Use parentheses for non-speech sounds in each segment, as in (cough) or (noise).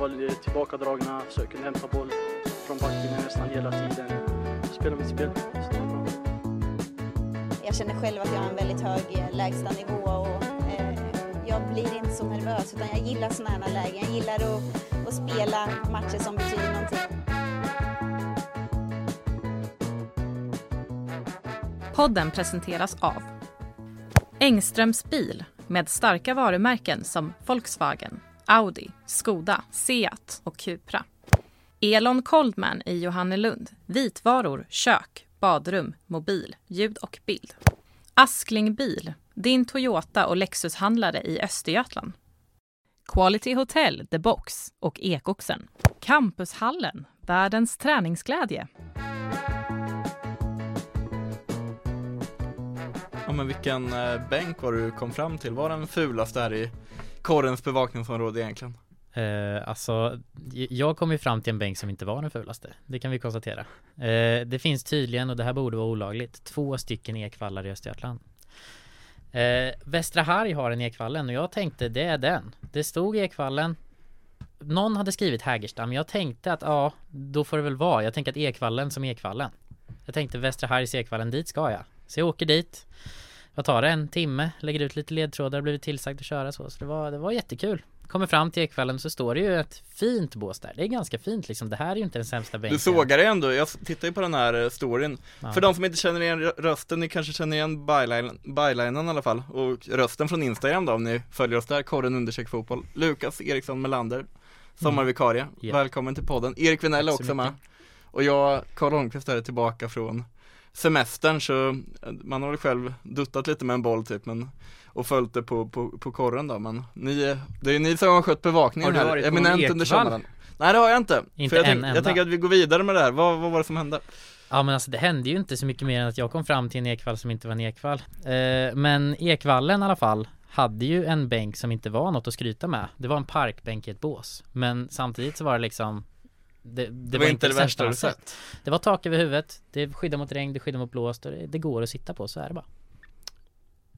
var tillbakadragna, kunde hämta boll från backen nästan hela tiden. Spela mitt spel. Jag känner själv att jag har en väldigt hög eh, lägstanivå och eh, jag blir inte så nervös utan jag gillar sådana här lägen. Jag gillar att, att spela matcher som betyder någonting. Podden presenteras av Engströms bil med starka varumärken som Volkswagen, Audi, Skoda, Seat och Cupra. Elon Coldman i Johannelund. Vitvaror, kök, badrum, mobil, ljud och bild. Askling Bil, din Toyota och Lexushandlare i Östergötland. Quality Hotel, The Box och Ekoxen. Campushallen, världens träningsglädje. Ja men vilken eh, bänk var du kom fram till? Var den fulaste här i korrens bevakningsområde egentligen? Eh, alltså, jag kom ju fram till en bänk som inte var den fulaste. Det kan vi konstatera. Eh, det finns tydligen, och det här borde vara olagligt, två stycken ekvallar i Östergötland. Eh, Västra Harg har en ekvallen och jag tänkte det är den. Det stod ekvallen. Någon hade skrivit Hägersta, men jag tänkte att ja, då får det väl vara. Jag tänker att ekvallen som ekvallen. Jag tänkte Västra Hargs ekvallen, dit ska jag. Så jag åker dit. Vad tar det? En timme? Lägger ut lite ledtrådar, blivit tillsagd att köra så. Så det var, det var jättekul. Kommer fram till ekvällen så står det ju ett fint bås där. Det är ganska fint liksom. Det här är ju inte den sämsta bänken. Du sågar det ändå, jag tittar ju på den här eh, storyn Ja. För de som inte känner igen rö- rösten, ni kanske känner igen byline, bylinen i alla fall Och rösten från Instagram då om ni följer oss där, korren undersök fotboll Lukas Eriksson Melander Sommarvikarie, Ja. välkommen till podden Erik Vinell också med. Och jag, Karl Holmqvist är tillbaka från semestern så eh, man har väl själv duttat lite med en boll typ men och följt det på, på, på korren då men ni, det är ni som har skött bevakningen Har du här, varit på någon eminent under sommaren Nej det har jag inte, Inte jag, en tänk, jag enda. tänker att vi går vidare med det här, vad, vad var det som hände? Ja men alltså det hände ju inte så mycket mer än att jag kom fram till en ekvall som inte var en ekvall. Eh, men ekvallen i alla fall hade ju en bänk som inte var något att skryta med. Det var en parkbänk i ett bås. Men samtidigt så var det liksom det, det, Det var inte det värsta du sett Det var tak över huvudet, det skyddar mot regn, det skyddar mot blåst och det, det går att sitta på, så är det bara.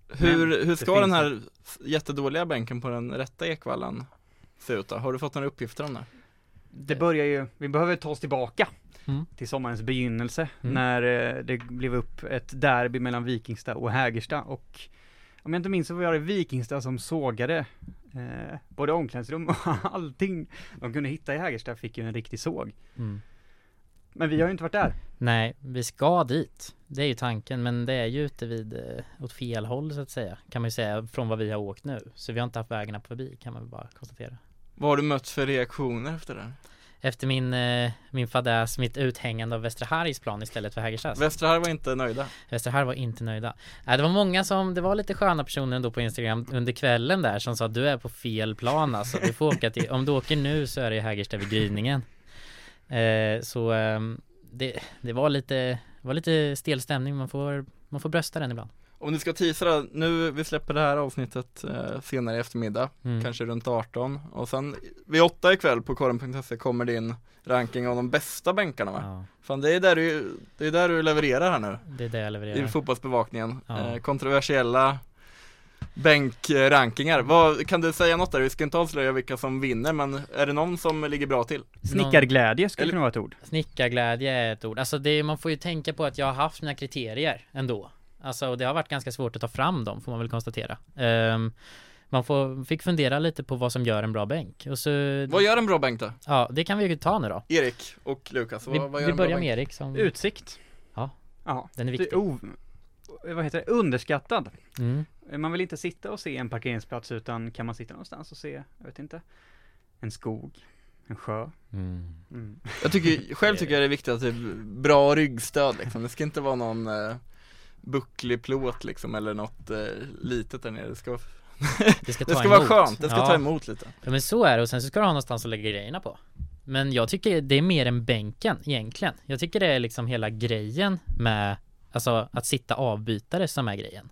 Hur, Men hur det ska den här jättedåliga bänken på den rätta ekvallen se ut då? Har du fått några uppgifter om det? Det börjar ju, vi behöver ta oss tillbaka Mm. till sommarens begynnelse Mm. när eh, det blev upp ett derby mellan Vikingstad och Hägersta och om jag inte minns så var det Vikingstad som sågade eh, både omklädningsrum och (laughs) allting de kunde hitta i Hägersta fick ju en riktig såg. Mm. Men vi har ju inte varit där. Nej, vi ska dit. Det är ju tanken, men det är ju ute vid, eh, åt fel håll så att säga. Kan man ju säga, från vad vi har åkt nu. Så vi har inte haft vägarna förbi, kan man väl bara konstatera. Vad har du mött för reaktioner efter det? Efter min, eh, min fadäs, mitt uthängande av Västra Harrys plan istället för Hägerstas. Västra här var inte nöjda Västra Harry var inte nöjda. Nej, det var många som, det var lite sköna personer ändå på Instagram under kvällen där som sa du är på fel plan alltså. Du får åka till, om du åker nu så är det i Hägersta vid gryningen. Eh, så ehm, det, det var lite, var lite stel stämning. Man får, man får brösta den ibland. Om du ska teasa då, nu, vi släpper det här avsnittet eh, senare i eftermiddag Mm. Kanske runt 18 Och sen vid 8 ikväll på korren.se kommer din ranking av de bästa bänkarna va? Ja, Fan det är där du, det är där du levererar här nu det är det jag I levererar. fotbollsbevakningen Ja. eh, Kontroversiella Bänkrankingar, vad, kan du säga något där? Vi ska inte avslöja vilka som vinner men är det någon som ligger bra till? Snickarglädje skulle Eller- kunna vara ett ord. Snickarglädje är ett ord. Alltså det, man får ju tänka på att jag har haft mina kriterier ändå. Alltså och det har varit ganska svårt att ta fram dem får man väl konstatera. Ehm, man får, fick fundera lite på vad som gör en bra bänk. Och så, Vad gör en bra bänk då? ja det kan vi ju ta nu då. Erik och Lukas, vad, Vi, vad gör vi en bra börjar bänk? med Erik som... Utsikt. Ja. Ja. Den är Det viktig. o- vad heter det? Underskattad. Mm. Man vill inte sitta och se en parkeringsplats utan kan man sitta någonstans och se, jag vet inte, en skog, en sjö. Mm. Mm. Jag tycker, själv tycker jag det är viktigt att det är bra ryggstöd liksom. Det ska inte vara någon eh, bucklig plåt liksom eller något eh, litet där nere. Det ska, Det ska, (laughs) det ska vara skönt, det ska ja. ta emot lite. Ja men så är det och sen så ska du ha någonstans att lägga grejerna på. Men jag tycker det är mer än bänken egentligen. Jag tycker det är liksom hela grejen med Alltså att sitta avbytare som är grejen.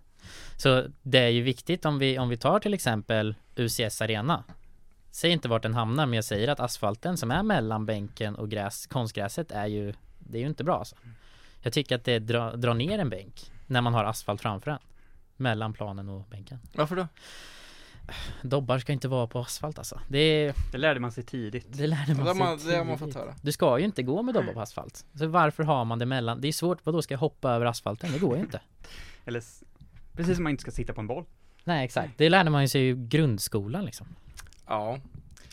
Så det är ju viktigt om vi, om vi tar till exempel UCS Arena. Säg inte vart den hamnar men jag säger att asfalten som är mellan bänken och gräs, konstgräset är ju Det är ju inte bra alltså. Jag tycker att det drar, drar ner en bänk när man har asfalt framför en. Mellan planen och bänken. Varför då? Dobbar ska inte vara på asfalt alltså. Det, Det lärde man sig tidigt. det lärde Det man har sig man, det har man tidigt. fått höra. Du ska ju inte gå med dobbar på asfalt. Så varför har man det mellan? Det är svårt, vad då ska jag hoppa över asfalten? Det går ju inte. (laughs) Eller precis som man inte ska sitta på en boll. Nej exakt, det lärde man ju sig i grundskolan liksom. Ja.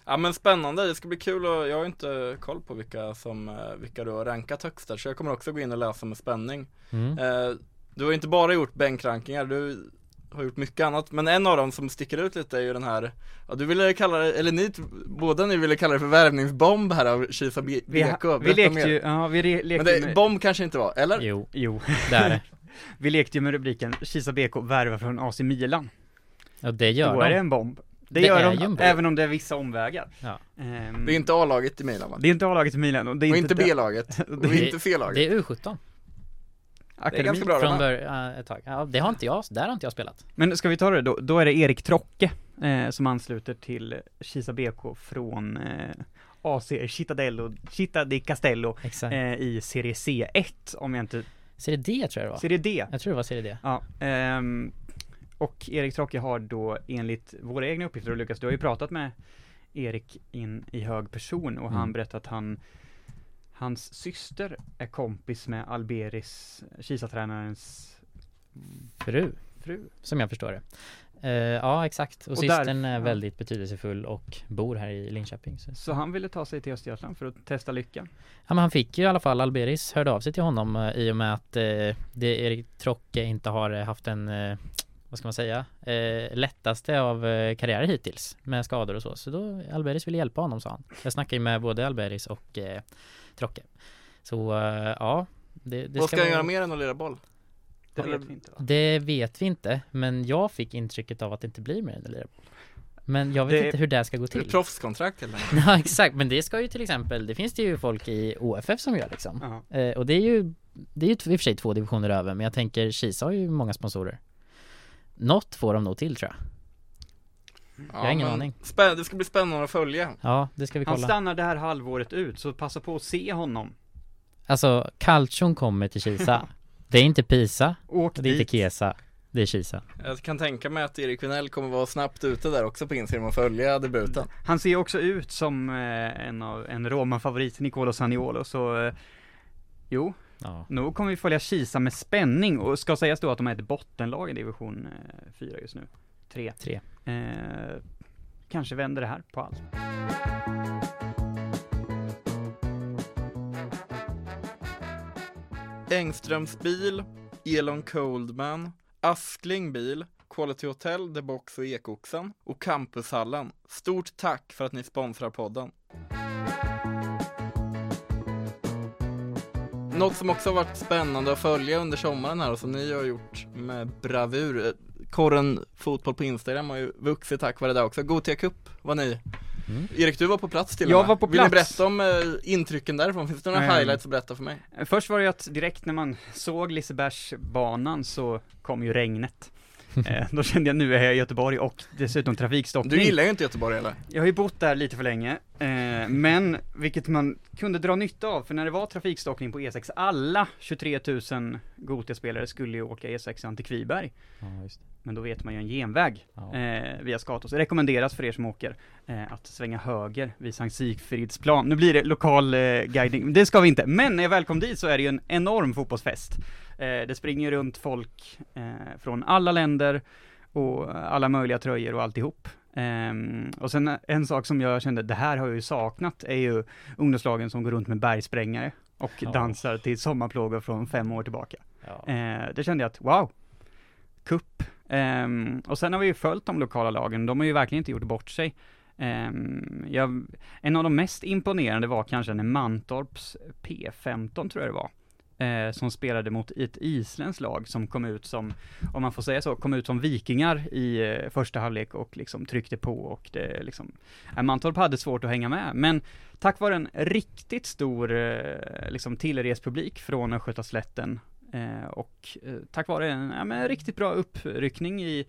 Ja men spännande, det ska bli kul och jag har inte koll på vilka som, eh, vilka du har rankat högst där så jag kommer också gå in och läsa med spänning. Mm. Eh, du har inte bara gjort bänkrankingar, du har gjort mycket annat, men en av dem som sticker ut lite är ju den här, ja du ville kalla det, eller ni, båda ni ville kalla det för värvningsbomb här av Kisa B- Vi, BK, ha, vi lekte mer. ju, ja vi re, Men lekte det, med, bomb kanske inte var, eller? Jo, jo, (laughs) det är det. vi lekte ju med rubriken Kisa BK värvar från AC Milan. Ja det gör Då är de. det en bomb. Det, Det gör är de, ju även om det är vissa omvägar. Ja. Ehm, Det är inte A-laget i Milan va? det är inte A-laget i Milan och det är och inte, B-laget, (laughs) och Det- inte C-laget. Det är U17 akademi. ganska bra. från början, ett tag. Ja, det har inte jag, där har inte jag spelat. Men ska vi ta det då? Då är det Erik Trocke eh, som ansluter till Kisa BK från eh, AC Cittadello, Città di Castello eh, i Serie C1 om jag inte, Serie D tror jag det var. Serie D. Jag tror det var Serie D. Ja, ehm, och Erik Trocke har då enligt våra egna uppgifter, och Lukas du har ju pratat med Erik in i hög person och han Mm. berättat att han Hans syster är kompis med Alberis, Kisa-tränarens Fru, fru. som jag förstår det. Eh, ja exakt, och, Och systern där- är ja. väldigt betydelsefull och bor här i Linköping. Så. Så han ville ta sig till Östergötland för att testa lyckan. Ja men han fick ju i alla fall, Alberis hörde av sig till honom eh, i och med att eh, det Erik Trocke inte har haft en, vad ska man säga, eh, lättaste av eh, karriärer hittills med skador och så. Så då, Alberis ville hjälpa honom sa han. Jag snackade ju med både Alberis och eh, Trocke. Så eh, ja, det, det Vad ska han vara- göra mer än att lira boll? Det Eller- vet vi inte va? Det vet vi inte, men jag fick intrycket av att det inte blir mer än en lirarboll. Men jag vet Det- inte hur det ska gå Är det till. proffskontrakt enkelt? (laughs) Ja exakt, men det ska ju till exempel, det finns det ju folk i OFF som gör liksom. Ja. Eh, och det är ju, det är ju i och för sig två divisioner över, men jag tänker Kisa har ju många sponsorer. Något får de nog till tror jag. Ja, har ingen men aning. Spä- det ska bli spännande att följa. Ja, det ska vi Han kolla. stannar det här halvåret ut, så passa på att se honom. Alltså, Calcium kommer till Kisa. (laughs) Det är inte Pisa, Åk och det är inte dit. Kesa. Det är Kisa. Jag kan tänka mig att Erik Vinell kommer vara snabbt ute där också på Instagram och följa debuten. Han ser också ut som eh, en av, en Roma-favorit, Nicolo Saniolo, så eh, Jo, Ja. nog kommer vi följa Kisa med spänning och ska sägas då att de är ett bottenlag i division eh, 4 just nu. 3. Tre. Eh, kanske vänder det här på allt. Engströms bil, Elon Coldman, Askling bil, Quality Hotel, The Box och Ekoxen och Campushallen. Stort tack för att ni sponsrar podden. Något som också har varit spännande att följa under sommaren här och som ni har gjort med bravur. eh, Korren Fotboll på Instagram har ju vuxit tack vare det också. Gotia Cup var ni. Mm. Erik, du var på plats till och Jag med. var på Vill ni plats. berätta om eh, intrycken därifrån? Finns det några Ehm. highlights att berätta för mig? Eh, Först var det ju att direkt när man såg Lisebergsbanan så kom ju regnet. (laughs) Eh, då kände jag nu är jag i Göteborg och dessutom trafikstockning. Du gillar ju inte Göteborg eller? Jag har ju bott där lite för länge, eh, men vilket man kunde dra nytta av, för när det var trafikstockning på E6, alla 23 000 Gotia-spelare skulle ju åka E6 till Kviberg. Ja. Men då vet man ju en genväg Ja. eh, via Skatos. Det rekommenderas för er som åker eh, att svänga höger vid Sankt Sigfridsplan. Nu blir det lokal eh, guiding, det ska vi inte. Men när jag väl kom dit så är det ju en enorm fotbollsfest. Eh, det springer runt folk från alla länder och alla möjliga tröjor och alltihop. Ehm, och sen en sak som jag kände, det här har jag ju saknat, är ju ungdomslagen som går runt med bergsprängare och Ja. dansar till sommarplågor från fem år tillbaka. Ja. Eh, det kände jag att, wow, kupp. Ehm, och sen har vi ju följt de lokala lagen, de har ju verkligen inte gjort bort sig. Ehm, jag, en av de mest imponerande var kanske när Mantorps P15 tror jag det var. Eh, som spelade mot ett isländskt lag som kom ut som, om man får säga så, kom ut som vikingar i eh, första halvlek och liksom tryckte på och det liksom, eh, Mantorp hade svårt att hänga med, men tack vare en riktigt stor eh, liksom tillrespublik från Östgötaslätten Eh, och eh, tack vare en ja, men, riktigt bra uppryckning i,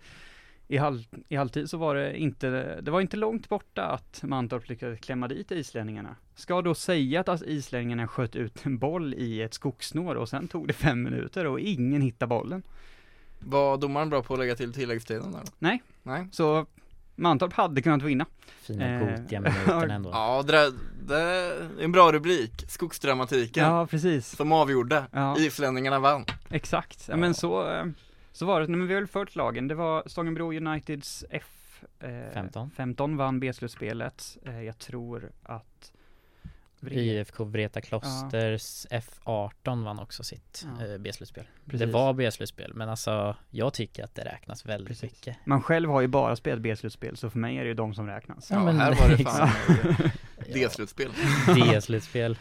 i, halv, i halvtid så var det inte, det var inte långt borta att Mantorp lyckades klämma dit islänningarna. Ska då säga att islänningarna sköt ut en boll i ett skogssnår och sen tog det fem minuter och ingen hittade bollen. Var domaren bra på att lägga till tilläggstiden där? Nej. Nej. Så Mantorp hade kunnat vinna. Fina Eh, gotiga minuten (laughs) ändå. Ja, det, där, det är en bra rubrik, Skogsdramatiken, Ja, precis. som avgjorde. Ja. Islänningarna vann. Exakt, ja, Ja. men så, eh, så var det. Men vi har väl följt lagen. Det var Stångenbro Uniteds F eh, 15. 15 vann B-slutspelet. Eh, jag tror att IFK Vreta Klosters F18 vann också sitt Ja. eh, B-slutspel. Det var B-slutspel men alltså jag tycker att det räknas väldigt Precis. mycket. Man själv har ju bara spelat B-slutspel, så för mig är det ju de som räknas. Ja, Ja, men här var det fan (laughs) Ja, D-slutspel. (laughs) D-slutspel.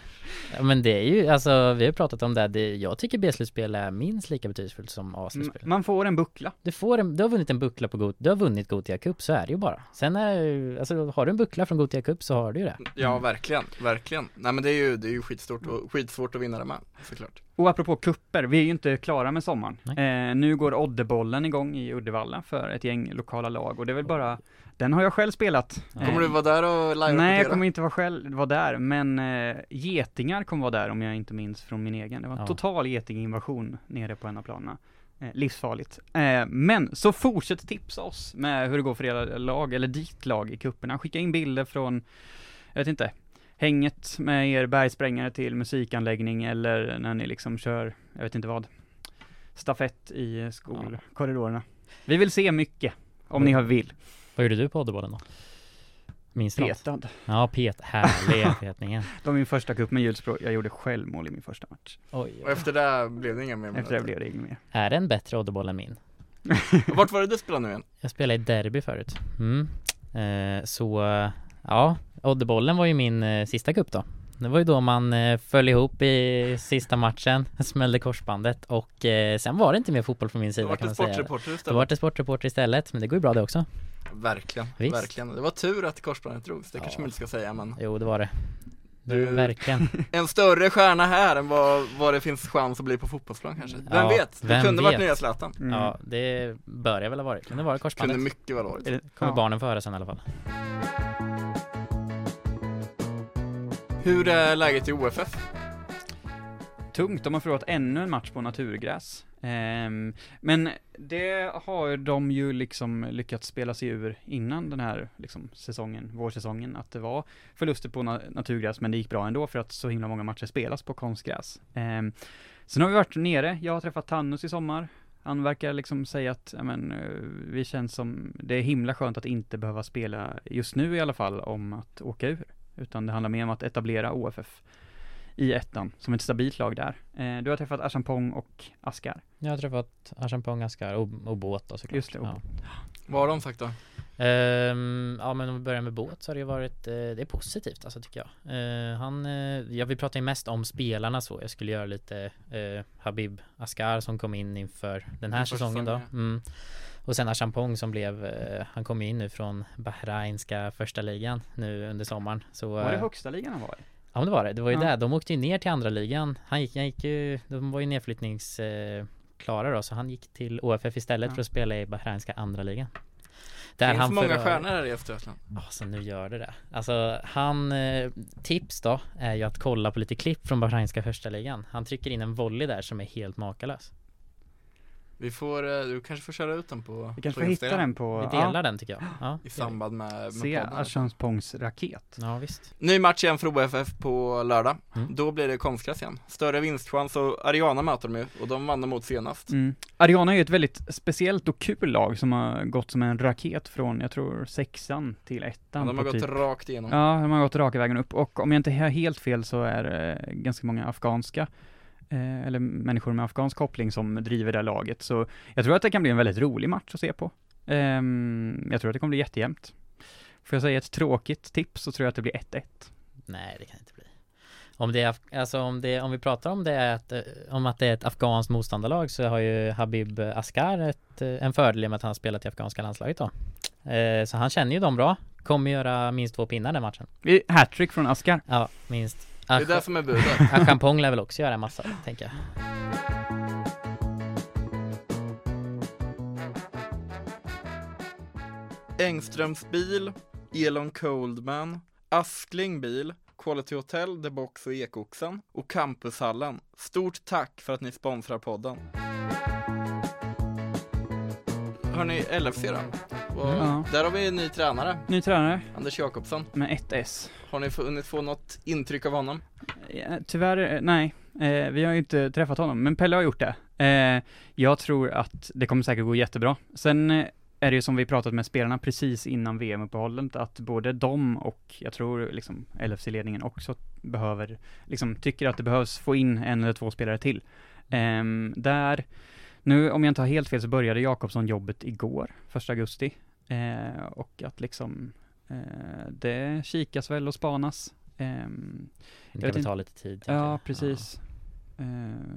Ja, men det är ju, alltså vi har pratat om det, här, det jag tycker B-slutspel är minst lika betydelsefullt som A-slutspel. Man får en buckla. Du får en, du har vunnit en buckla på Got, du har vunnit Gotia Cup, så är det ju bara. Sen är alltså har du en buckla från Gotia Cup så har du ju det. Ja, verkligen, verkligen. Nej men det är ju, det är ju skitstort och skitsvårt att vinna det med, såklart. Och apropå kupper, vi är ju inte klara med sommaren. Eh, nu går Oddebollen igång i Uddevalla för ett gäng lokala lag och det är väl bara, den har jag själv spelat. Ja. Kommer du vara där och live Nej, jag kommer inte vara själv, vara där, men eh, getingar kommer vara där om jag inte minns från min egen. Det var en Ja. total getinginvasion nere på en av planerna. Eh, livsfarligt. Eh, men så fortsätt tipsa oss med hur det går för era lag, eller ditt lag i kupperna. Skicka in bilder från, jag vet inte, hänget med er bergsprängare till musikanläggning eller när ni liksom kör, jag vet inte vad, stafett i skolkorridorerna. Vi vill se mycket, om ni har vill. Vad gjorde du på Oddebollen då? Minns du något? Petad. Ja, pet, härliga (laughs) petningen. Det var min första cup med hjulspråk. Jag gjorde självmål i min första match. Oj, Och efter det blev det inga mer Efter det blev det inget mer. Är det en bättre Oddeboll än min? (laughs) Vart var det du spelade nu igen? Jag spelade i derby förut. Mm. Eh, så, ja, Oddebollen var ju min eh, sista cup då. Det var ju då man eh, föll ihop i sista matchen, (laughs) smällde korsbandet och eh, sen var det inte mer fotboll från min sida var kan det man säga. sportreporter Då istället? var det sportreporter istället, men det går ju bra det också. Verkligen, Visst. verkligen. Det var tur att korsbandet drogs, det Ja. kanske man inte ska säga men Jo, det var det. Du- (laughs) Verkligen. (laughs) En större stjärna här än vad, vad det finns chans att bli på fotbollsplan kanske. Vem Ja, vet? Det vem kunde varit vet? nya Zlatan. Mm. Ja, det bör jag väl ha varit. Kunde vara Kunde korsbandet. mycket väl varit. Är det, Kommer ja. barnen få höra sen i alla fall. Hur är läget i OFF? Tungt, de har förlorat ännu en match på naturgräs. Ehm, men det har de ju liksom lyckats spela sig ur innan den här liksom, säsongen, vårsäsongen, att det var förluster på na- naturgräs, men det gick bra ändå för att så himla många matcher spelas på konstgräs. Ehm, sen har vi varit nere, jag har träffat Tannus i sommar. Han verkar liksom säga att, ja men, eh, vi känns som, det är himla skönt att inte behöva spela, just nu i alla fall, om att åka ur. Utan det handlar mer om att etablera OFF i ettan, som ett stabilt lag där. Eh, du har träffat Asampong och Askar. Jag har träffat Archampong, Askar och, och båt då såklart. Just det, ja. Vad har de sagt då? Ehm, ja men om vi börjar med båt så har det varit, eh, det är positivt alltså tycker jag. Eh, han, eh, ja vi pratar ju mest om spelarna så, jag skulle göra lite eh, Habib Askar som kom in inför den här Inför säsongen då. säsongen, Mm. Och sen Achampong som blev, eh, han kom in nu från Bahrainska första ligan nu under sommaren. Så, Var det eh, högsta ligan han var i? Ja men det var det, det var ju Ja. där, de åkte ju ner till andra ligan Han gick, han gick ju, de var ju nedflyttningsklara eh, då så han gick till OFF istället Ja. för att spela i Bahrainska andra ligan Det finns han många stjärnor här i Östergötland. Alltså nu gör det det Alltså han, eh, tips då är ju att kolla på lite klipp från Bahrainska första ligan Han trycker in en volley där som är helt makalös Vi får, eh, du kanske får köra ut den på, Vi kanske på får hitta den på, Vi delar den tycker jag Ja, i samband med, med se podden. Asampongs raket. ja visst Ny match igen för OFF på lördag. Mm. Då blir det konstgräs igen. Större vinstchans och Ariana möter de ju och de vann de mot senast. Mm. Ariana är ju ett väldigt speciellt och kul lag som har gått som en raket från, jag tror, sexan till Ja, ettan. de har gått typ. rakt igenom. Ja, de har gått raka vägen upp och om jag inte har helt fel så är det ganska många afghanska eh, eller människor med afghansk koppling som driver det laget. Så jag tror att det kan bli en väldigt rolig match att se på. Ehm, jag tror att det kommer bli jättejämnt. Får jag säga ett tråkigt tips så tror jag att det blir 1-1. Nej det kan inte bli Om det är, alltså om det, om vi pratar om det är att, eh, om att det är ett afghanskt motståndarlag så har ju Habib Askar ett, eh, en fördel i och med att han spelat i afghanska landslaget då eh, Så han känner ju dem bra Kommer göra minst två pinnar den matchen Hattrick från Askar. Ja, minst Det är det som är budet. (laughs) Achampong lär väl också göra en massa, tänker jag Engströms bil, Elon Coldman, Askling bil, Quality Hotel, The Box och Ekoxen och Campushallen. Stort tack för att ni sponsrar podden. Hörni, LFC då? Och Mm. Ja. Där har vi en ny tränare, Ny tränare Anders Jakobsson. med ett S. Har ni hunnit få något intryck av honom? Ja, Tyvärr, eh, nej. Eh, vi har ju inte träffat honom, men Pelle har gjort det. Eh, jag tror att det kommer säkert gå jättebra. Sen eh, är det ju som vi pratat med spelarna precis innan VM-uppehållet, att både de och jag tror liksom LFC-ledningen också behöver, liksom tycker att det behövs få in en eller två spelare till. Ehm, där, nu om jag inte har helt fel så började Jakobsson jobbet igår, första augusti. Eh, och att liksom, eh, det kikas väl och spanas. Ehm, Det kan väl ta lite tid. Ja, jag. precis. Eh,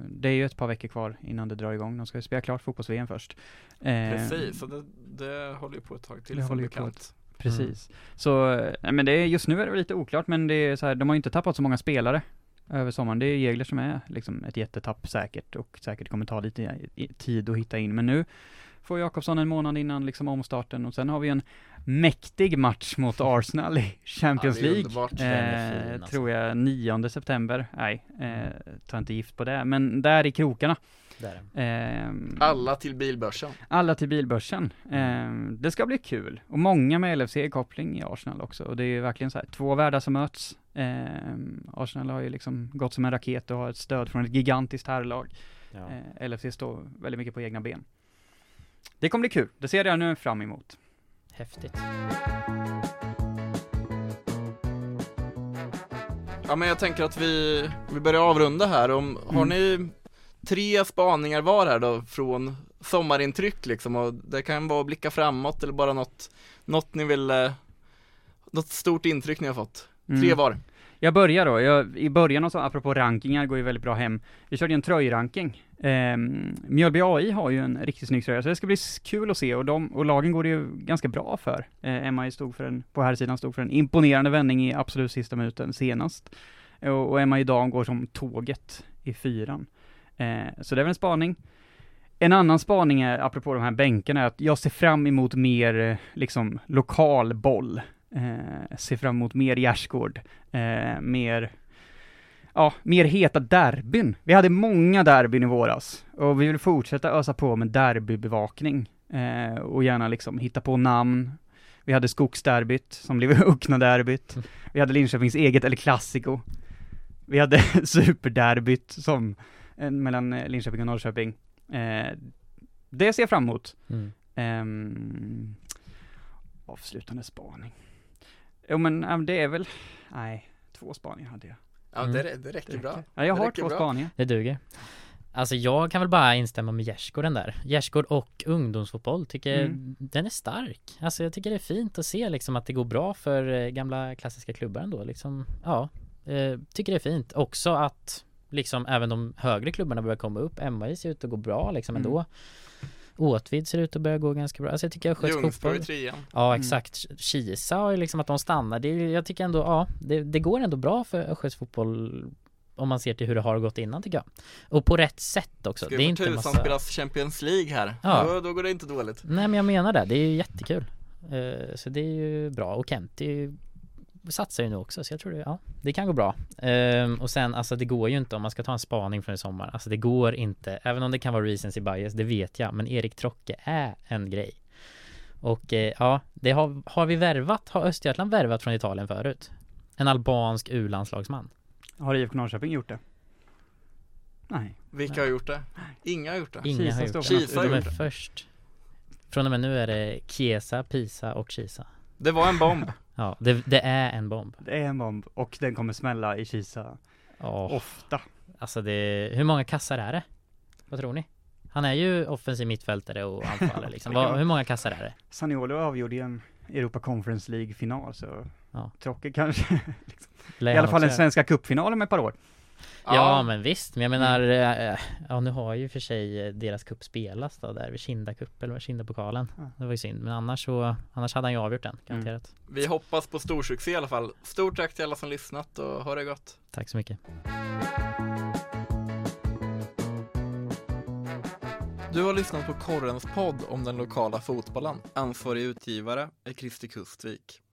det är ju ett par veckor kvar innan det drar igång. De ska ju spela klart fotbolls-VM först. Eh, Precis, så det, det håller ju på ett tag till Det som håller ju på bekant. Precis. Så, eh, men det är, just nu är det lite oklart, men det är så här, de har ju inte tappat så många spelare över sommaren. Det är Jägler som är liksom ett jättetapp säkert och säkert kommer ta lite i- i- tid att hitta in. Men nu får Jakobsson en månad innan liksom omstarten och sen har vi en mäktig match mot (laughs) Arsenal i Champions Ja, League. Eh, alltså. tror jag 9 september. Nej, eh, ta inte gift på det. Men där i krokarna. Där. Ehm, Alla till bilbörsen. alla till bilbörsen. Ehm, det ska bli kul. Och många med LFC-koppling i Arsenal också. Och det är verkligen så här, två världar som möts. Ehm, Arsenal har ju liksom gått som en raket och har ett stöd från ett gigantiskt herrlag. Ja. Eh, LFC står väldigt mycket på egna ben. Det kommer bli kul. Det ser jag nu fram emot. Häftigt. Ja men jag tänker att vi, vi börjar avrunda här. Om, Har Mm. ni tre spaningar var här då från sommarintryck liksom? Och det kan vara att blicka framåt eller bara något, något ni vill, eh, något stort intryck ni har fått. Tre Mm. var. Jag börjar då, jag, i början och så, apropå rankingar, går ju väldigt bra hem. Vi körde ju en tröjranking. Ehm, Mjölby AI har ju en riktigt snygg tröja, så det ska bli kul att se och de, och lagen går det ju ganska bra för. Eh, MI stod för en, på här sidan stod för en imponerande vändning i absolut sista minuten senast. Och, och MI idag går som tåget i fyran. Eh, så det är väl en spaning. En annan spaning är, apropå de här bänkarna, är att jag ser fram emot mer, eh, liksom, lokal boll. Eh, ser fram emot mer gärdsgård eh, mer, ja, mer heta derbyn. Vi hade många derbyn i våras och vi vill fortsätta ösa på med derbybevakning eh, och gärna liksom hitta på namn. Vi hade Skogsderbyt som blev (laughs) Uckna-derbyt. Vi hade Linköpings eget eller Classico. Vi hade (laughs) Superderbyt som en, mellan eh, Linköping och Norrköping. Eh, det ser jag fram emot. Mm. Ehm, avslutande spaning. Jo men det är väl, nej, två spaningar hade jag. Ja Mm. det, det räcker bra. Ja, jag Det har två bra. spaningar. Det duger. Alltså jag kan väl bara instämma med Gärdsgården där. Gärdsgård och ungdomsfotboll tycker Mm. den är stark. Alltså jag tycker det är fint att se liksom att det går bra för eh, gamla klassiska klubbar ändå liksom. Ja, eh, tycker det är fint. Också att liksom även de högre klubbarna börjar komma upp. MAI ser ut att gå bra liksom Mm. Åtvid ser ut att börja gå ganska bra. Alltså jag tycker jag sköts fotboll. trean. Ja Mm. exakt. Kisa har ju liksom att de stannar. Det, jag tycker ändå, ja, det, det går ändå bra för Östgöts fotboll om man ser till hur det har gått innan tycker jag. Och på rätt sätt också. Ska det är inte tusan massa... spelas Champions League här. Ja. Då, då går det inte dåligt. Nej men jag menar det, det är ju jättekul. Eh, så det är ju bra och Kent är ju satsar ju nu också så jag tror det, ja, det kan gå bra. Ehm, och sen alltså det går ju inte om man ska ta en spaning från i sommar. Alltså det går inte, även om det kan vara recency bias, det vet jag, men Erik Trocke är en grej. Och eh, ja, det har, har vi värvat, har Östergötland värvat från Italien förut? En albansk U-landslagsman. Har IFK Norrköping gjort det? Nej. Vilka har gjort det? Inga har gjort det. Inga Kisa har gjort det. Kisa har De gjort det. först. Från och med nu är det Chiesa, Pisa och Kisa. Det var en bomb. (laughs) Ja, det, det är en bomb. Det är en bomb och den kommer smälla i Kisa Åh, ofta. Alltså det, hur många kassar är det? Vad tror ni? Han är ju offensiv mittfältare och anfallare liksom. (laughs) Vad, hur många kassar är det? Saniolo avgjorde ju en Europa Conference League-final så Ja. Trocke kanske, (laughs) Lär i alla fall den svenska cupfinalen om ett par år. Ja, men visst, men jag menar, eh, ja nu har ju för sig eh, deras cup spelats då där vid Kinda Cup eller Kinda-pokalen. Ja. Det var ju synd, men annars så, annars hade han ju avgjort den, garanterat. Vi hoppas på storsuccé i alla fall. Stort tack till alla som lyssnat och ha det gott. Tack så mycket. Du har lyssnat på Korrens podd om den lokala fotbollen. Ansvarig utgivare är Kristi Kustvik.